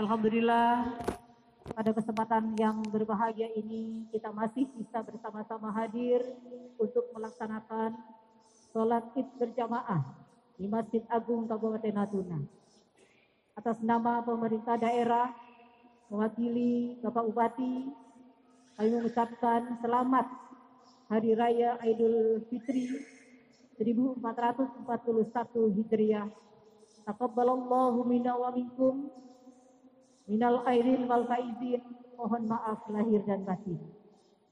Alhamdulillah pada kesempatan yang berbahagia ini kita masih bisa bersama-sama hadir untuk melaksanakan sholat id berjamaah di Masjid Agung Kabupaten Natuna. Atas nama pemerintah daerah, mewakili Bapak Bupati, kami mengucapkan selamat Hari Raya Idul Fitri 1441 Hijriah. Taqabbalallahu minna wa minkum minal airin wal faizin. Mohon maaf lahir dan batin.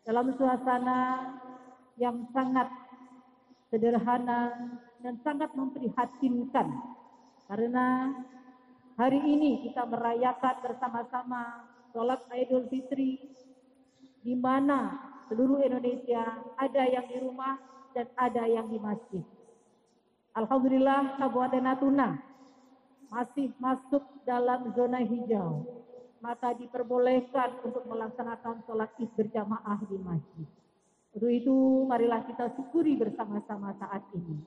Dalam suasana yang sangat sederhana dan sangat memprihatinkan karena hari ini kita merayakan bersama-sama sholat Idul Fitri di mana seluruh Indonesia ada yang di rumah dan ada yang di masjid. Alhamdulillah Kabupaten Natuna masih masuk dalam zona hijau, maka diperbolehkan untuk melaksanakan sholat id berjamaah di masjid. Untuk itu, marilah kita syukuri bersama-sama saat ini.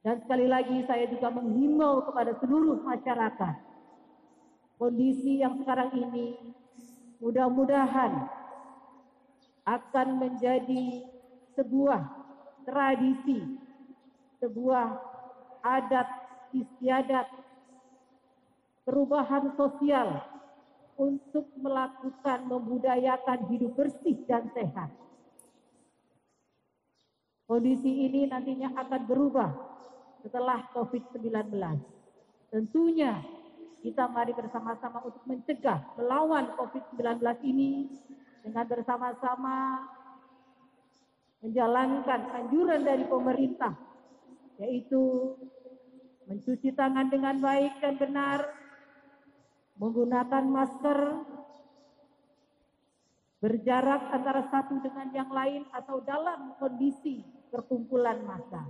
Dan sekali lagi saya juga menghimbau kepada seluruh masyarakat. Kondisi yang sekarang ini mudah-mudahan akan menjadi sebuah tradisi, sebuah adat istiadat perubahan sosial untuk melakukan membudayakan hidup bersih dan sehat. Kondisi ini nantinya akan berubah setelah COVID-19. Tentunya kita mari bersama-sama untuk mencegah melawan COVID-19 ini dengan bersama-sama menjalankan anjuran dari pemerintah yaitu mencuci tangan dengan baik dan benar, menggunakan masker, berjarak antara satu dengan yang lain atau dalam kondisi perkumpulan massa.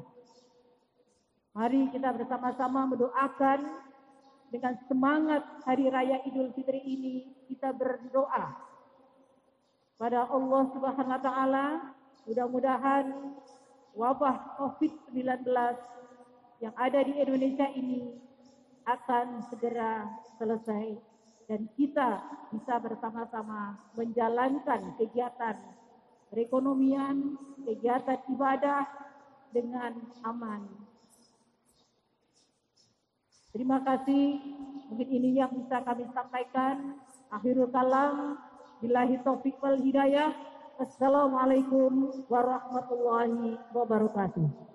Mari kita bersama-sama mendoakan dengan semangat Hari Raya Idul Fitri ini kita berdoa pada Allah Subhanahu wa taala mudah-mudahan wabah Covid-19 yang ada di Indonesia ini akan segera selesai dan kita bisa bersama-sama menjalankan kegiatan perekonomian, kegiatan ibadah dengan aman. Terima kasih. Mungkin ini yang bisa kami sampaikan. Akhirul kalam. Billahi taufiq wal hidayah. Assalamualaikum warahmatullahi wabarakatuh.